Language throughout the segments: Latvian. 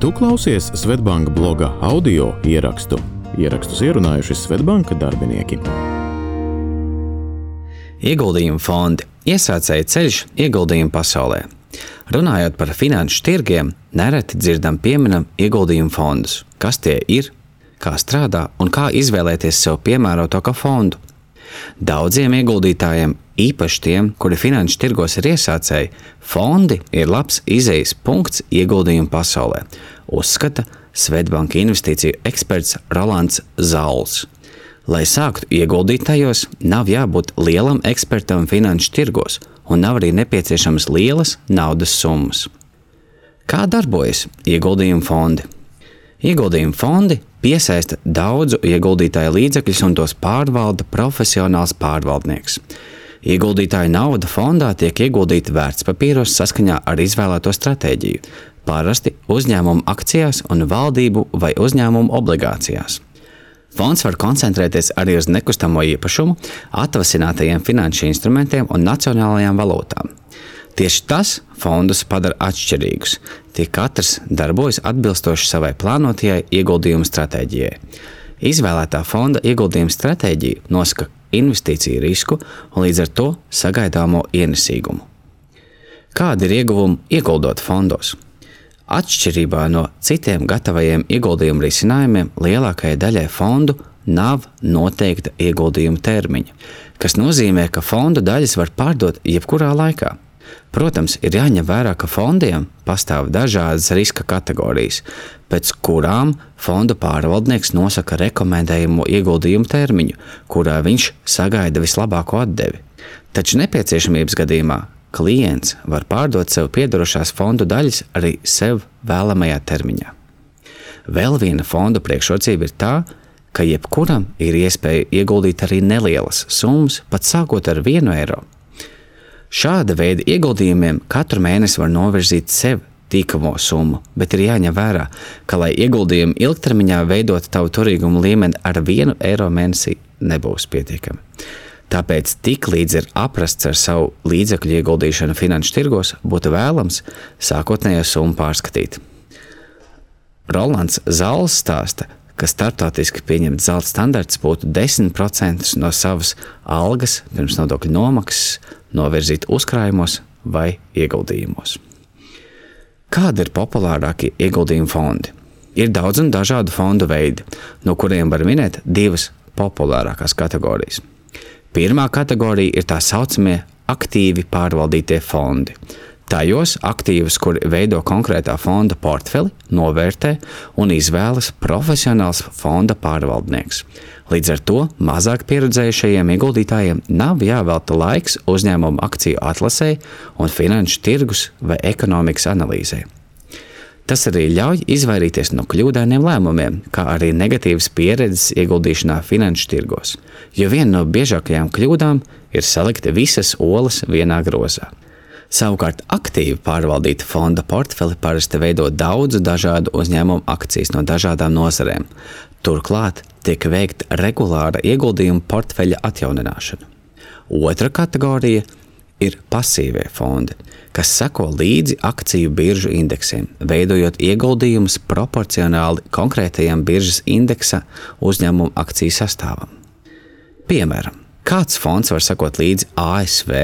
Tu klausies Svetbanka bloga audio ierakstu. Ierakstus ierunājuši Svetbanka darbinieki. Ieguldījumu fondi - iesācēja ceļš ieguldījumu pasaulē. Runājot par finanšu tirgiem, nereti dzirdam pieminam ieguldījumu fondus. Kas tie ir, kā strādā un kā izvēlēties sev piemērotāko fondu. Daudziem ieguldītājiem, īpaši tiem, kuri finanšu tirgos ir iesācēji, fondi ir labs izējas punkts ieguldījumu pasaulē, uzskata Svetbanka investīciju eksperts Rolands Zauls. Lai sāktu ieguldīt tajos, nav jābūt lielam ekspertam finanšu tirgos, un nav arī nepieciešamas lielas naudas summas. Kā darbojas ieguldījumu fondi? Ieguldījumu fondi piesaista daudzu ieguldītāju līdzekļus un tos pārvalda profesionāls pārvaldnieks. Ieguldītāja nauda fondā tiek ieguldīta vērtspapīros saskaņā ar izvēlēto stratēģiju, parasti uzņēmumu akcijās un valdību vai uzņēmumu obligācijās. Fonds var koncentrēties arī uz nekustamo īpašumu, atvasinātajiem finanšu instrumentiem un nacionālajām valūtām. Tieši tas fondus padara atšķirīgus, tie katrs darbojas atbilstoši savai plānotajai ieguldījuma stratēģijai. Izvēlētā fonda ieguldījuma stratēģija nosaka investīciju risku un līdz ar to sagaidāmo ienesīgumu. Kādi ir ieguvumi ieguldot fondos? Atšķirībā no citiem gatavajiem ieguldījumu risinājumiem, lielākajai daļai fondu nav noteikta ieguldījuma termiņa, kas nozīmē, ka fondu daļas var pārdot jebkurā laikā. Protams, ir jāņem vērā, ka fondiem pastāv dažādas riska kategorijas, pēc kurām fonda pārvaldnieks nosaka rekomendējumu ieguldījumu termiņu, kurā viņš sagaida vislabāko atdevi. Taču nepieciešamības gadījumā klients var pārdot sev piedarošās fondu daļas arī sev vēlamajā termiņā. Vēl viena fonda priekšrocība ir tā, ka jebkuram ir iespēja ieguldīt arī nelielas summas, pat sākot ar vienu eiro. Šāda veida ieguldījumiem katru mēnesi var novirzīt sev tīkamo summu, bet ir jāņem vērā, ka, lai ieguldījumi ilgtermiņā veidotu tavu turīgumu līmeni ar vienu eiro mēnesī, nebūs pietiekami. Tāpēc tik līdz ir aprasts ar savu līdzekļu ieguldīšanu finanšu tirgos, būtu vēlams sākotnējo summu pārskatīt. Rolands Zāles stāsta, ka startautiski pieņemts zelta standarts būtu 10% no savas algas pirms nodokļu nomaksas novirzīt uzkrājumos vai ieguldījumos. Kādi ir populārākie ieguldījumu fondi? Ir daudz un dažādu fondu veidi, no kuriem var minēt divas populārākās kategorijas. Pirmā kategorija ir tā saucamie aktīvi pārvaldītie fondi. Tajos aktīvus, kuri veido konkrētā fonda portfeli, novērtē un izvēlas profesionāls fonda pārvaldnieks. Līdz ar to mazāk pieredzējušajiem ieguldītājiem nav jāvelta laiks uzņēmumu akciju atlasē un finanšu tirgus vai ekonomikas analīzē. Tas arī ļauj izvairīties no kļūdainiem lēmumiem, kā arī negatīvas pieredzes ieguldīšanā finanšu tirgos, jo viena no biežākajām kļūdām ir salikt visas olas vienā grozā. Savukārt, aktīvi pārvaldīta fonda portfeli parasti veido daudzu dažādu uzņēmumu akcijas no dažādām nozarēm. Turklāt tiek veikta regulāra ieguldījuma portfeļa atjaunināšana. Otra kategorija ir pasīvie fondi, kas seko līdzi akciju biržu indeksiem, veidojot ieguldījumus proporcionāli konkrētajam biržas indeksa uzņēmuma akciju sastāvam. Piemēram, kāds fonds var sekot līdzi ASV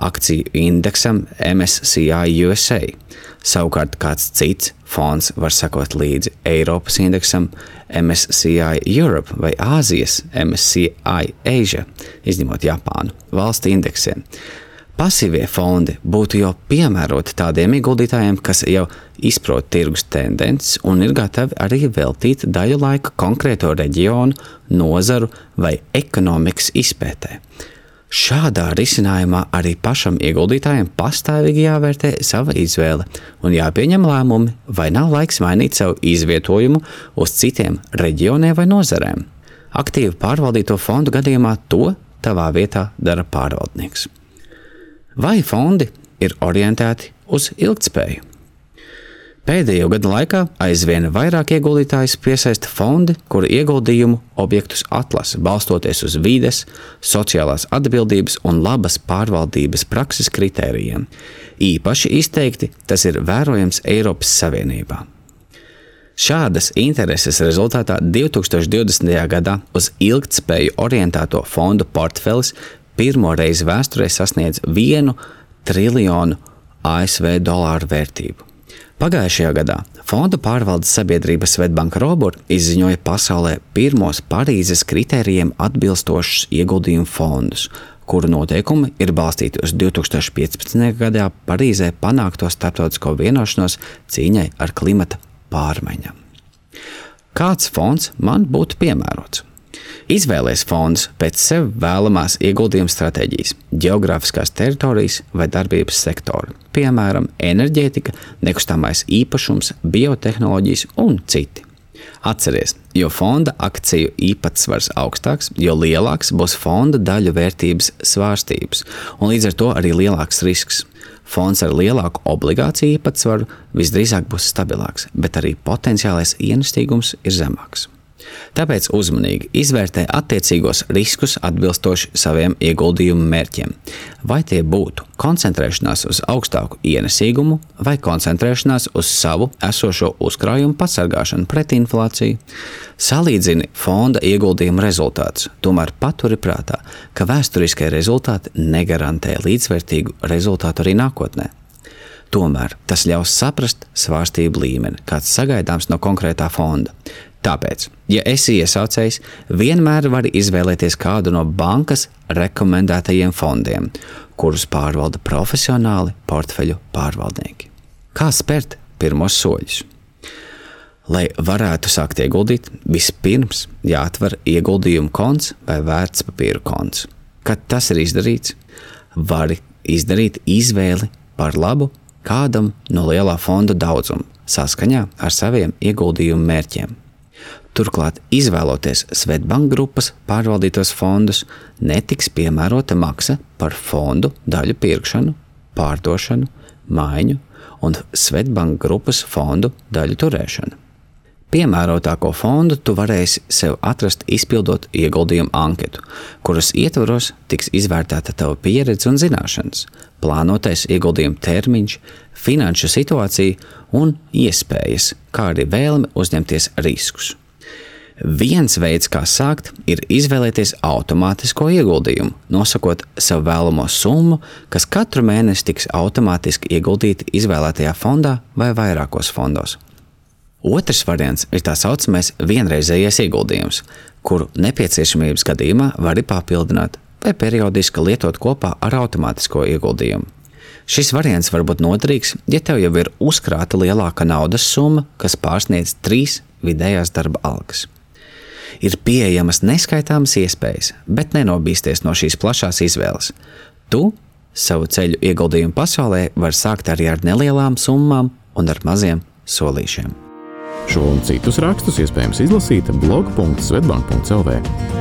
akciju indeksam MSCI USA, savukārt kāds cits fonds var sekot līdzi Eiropas indeksam MSCI Europe vai Āzijas MSCI Asia, izņemot Japānu, valstu indeksiem. Pasīvie fondi būtu jau piemēroti tādiem ieguldītājiem, kas jau izprot tirgus tendences un ir gatavi arī veltīt daļu laika konkrēto reģionu, nozaru vai ekonomikas izpētē. Šādā risinājumā arī pašam ieguldītājam pastāvīgi jāvērtē sava izvēle un jāpieņem lēmumi, vai nav laiks mainīt savu izvietojumu uz citiem reģioniem vai nozarēm. Aktīvi pārvaldīto fondu gadījumā to tavā vietā dara pārvaldnieks vai fondi ir orientēti uz ilgspēju. Pēdējo gadu laikā aizvien vairāk ieguldītājus piesaista fondi, kuru ieguldījumu objektus atlasa balstoties uz vides, sociālās atbildības un labas pārvaldības prakses kritērijiem. Īpaši izteikti tas ir vērojams Eiropas Savienībā. Šādas intereses rezultātā 2020. gadā uz ilgtspēju orientēto fondu portfelis pirmo reizi vēsturē sasniedz vienu triljonu ASV dolāru vērtību. Pagājušajā gadā fondu pārvaldes sabiedrība Svetbanka Robur izziņoja pasaulē pirmos Parīzes kritērijiem atbilstošus ieguldījumu fondus, kuru noteikumi ir balstīti uz 2015. gadā Parīzē panākto starptautisko vienošanos cīņai ar klimata pārmaiņām. Kāds fonds man būtu piemērots? Izvēlēs fonds pēc sev vēlamās ieguldījuma stratēģijas, geogrāfiskās teritorijas vai darbības sektora, piemēram, enerģētika, nekustamais īpašums, biotehnoloģijas un citi. Atcerieties, jo fonda akciju īpatsvars augstāks, jo lielāks būs fonda daļu vērtības svārstības, un līdz ar to arī lielāks risks. Fonds ar lielāku obligāciju īpatsvaru visdrīzāk būs stabilāks, bet arī potenciālais ienestīgums ir zemāks. Tāpēc uzmanīgi izvērtē attiecīgos riskus atbilstoši saviem ieguldījumu mērķiem. Vai tie būtu koncentrēšanās uz augstāku ienesīgumu vai koncentrēšanās uz savu esošo uzkrājumu pasargāšanu pret inflāciju. Salīdzini fonda ieguldījuma rezultātus, tomēr paturi prātā, ka vēsturiskie rezultāti negarantē līdzvērtīgu rezultātu arī nākotnē. Tomēr tas ļaus saprast svārstību līmeni, kāds sagaidāms no konkrētā fonda. Tāpēc, ja esi iesaucējs, vienmēr vari izvēlēties kādu no bankas rekomendētajiem fondiem, kurus pārvalda profesionāli portfeļu pārvaldnieki. Kā spērt pirmos soļus? Lai varētu sākt ieguldīt, vispirms jāatver ieguldījumu konts vai vērtspapīru konts. Kad tas ir izdarīts, vari izdarīt izvēli par labu kādam no lielā fonda daudzuma saskaņā ar saviem ieguldījumu mērķiem. Turklāt, izvēloties Svetbank grupas pārvaldītos fondus, netiks piemērota maksa par fondu daļu pirkšanu, pārdošanu, maiņu un Svetbank grupas fondu daļu turēšanu. Piemērotāko fondu tu varēsi sev atrast, izpildot ieguldījumu anketu, kuras ietvaros tiks izvērtēta tava pieredze un zināšanas, plānotais ieguldījuma termiņš, finanšu situācija un iespējas, kā arī vēlme uzņemties riskus. Viens veids, kā sākt, ir izvēlēties automātisko ieguldījumu, nosakot savu vēlamo summu, kas katru mēnesi tiks automātiski ieguldīta izvēlētajā fondā vai vairākos fondos. Otrs variants ir tā saucamais vienreizējais ieguldījums, kuru nepieciešamības gadījumā var papildināt vai periodiski lietot kopā ar automātisko ieguldījumu. Šis variants var būt noderīgs, ja tev jau ir uzkrāta lielāka naudas summa, kas pārsniedz trīs vidējās darba algas. Ir pieejamas neskaitāmas iespējas, bet nenobīsties no šīs plašās izvēles. Tu savu ceļu ieguldījumu pasaulē vari sākt arī ar nelielām summām un ar maziem solīšiem. Šo un citus rakstus iespējams izlasīt blog.svetbank.cl.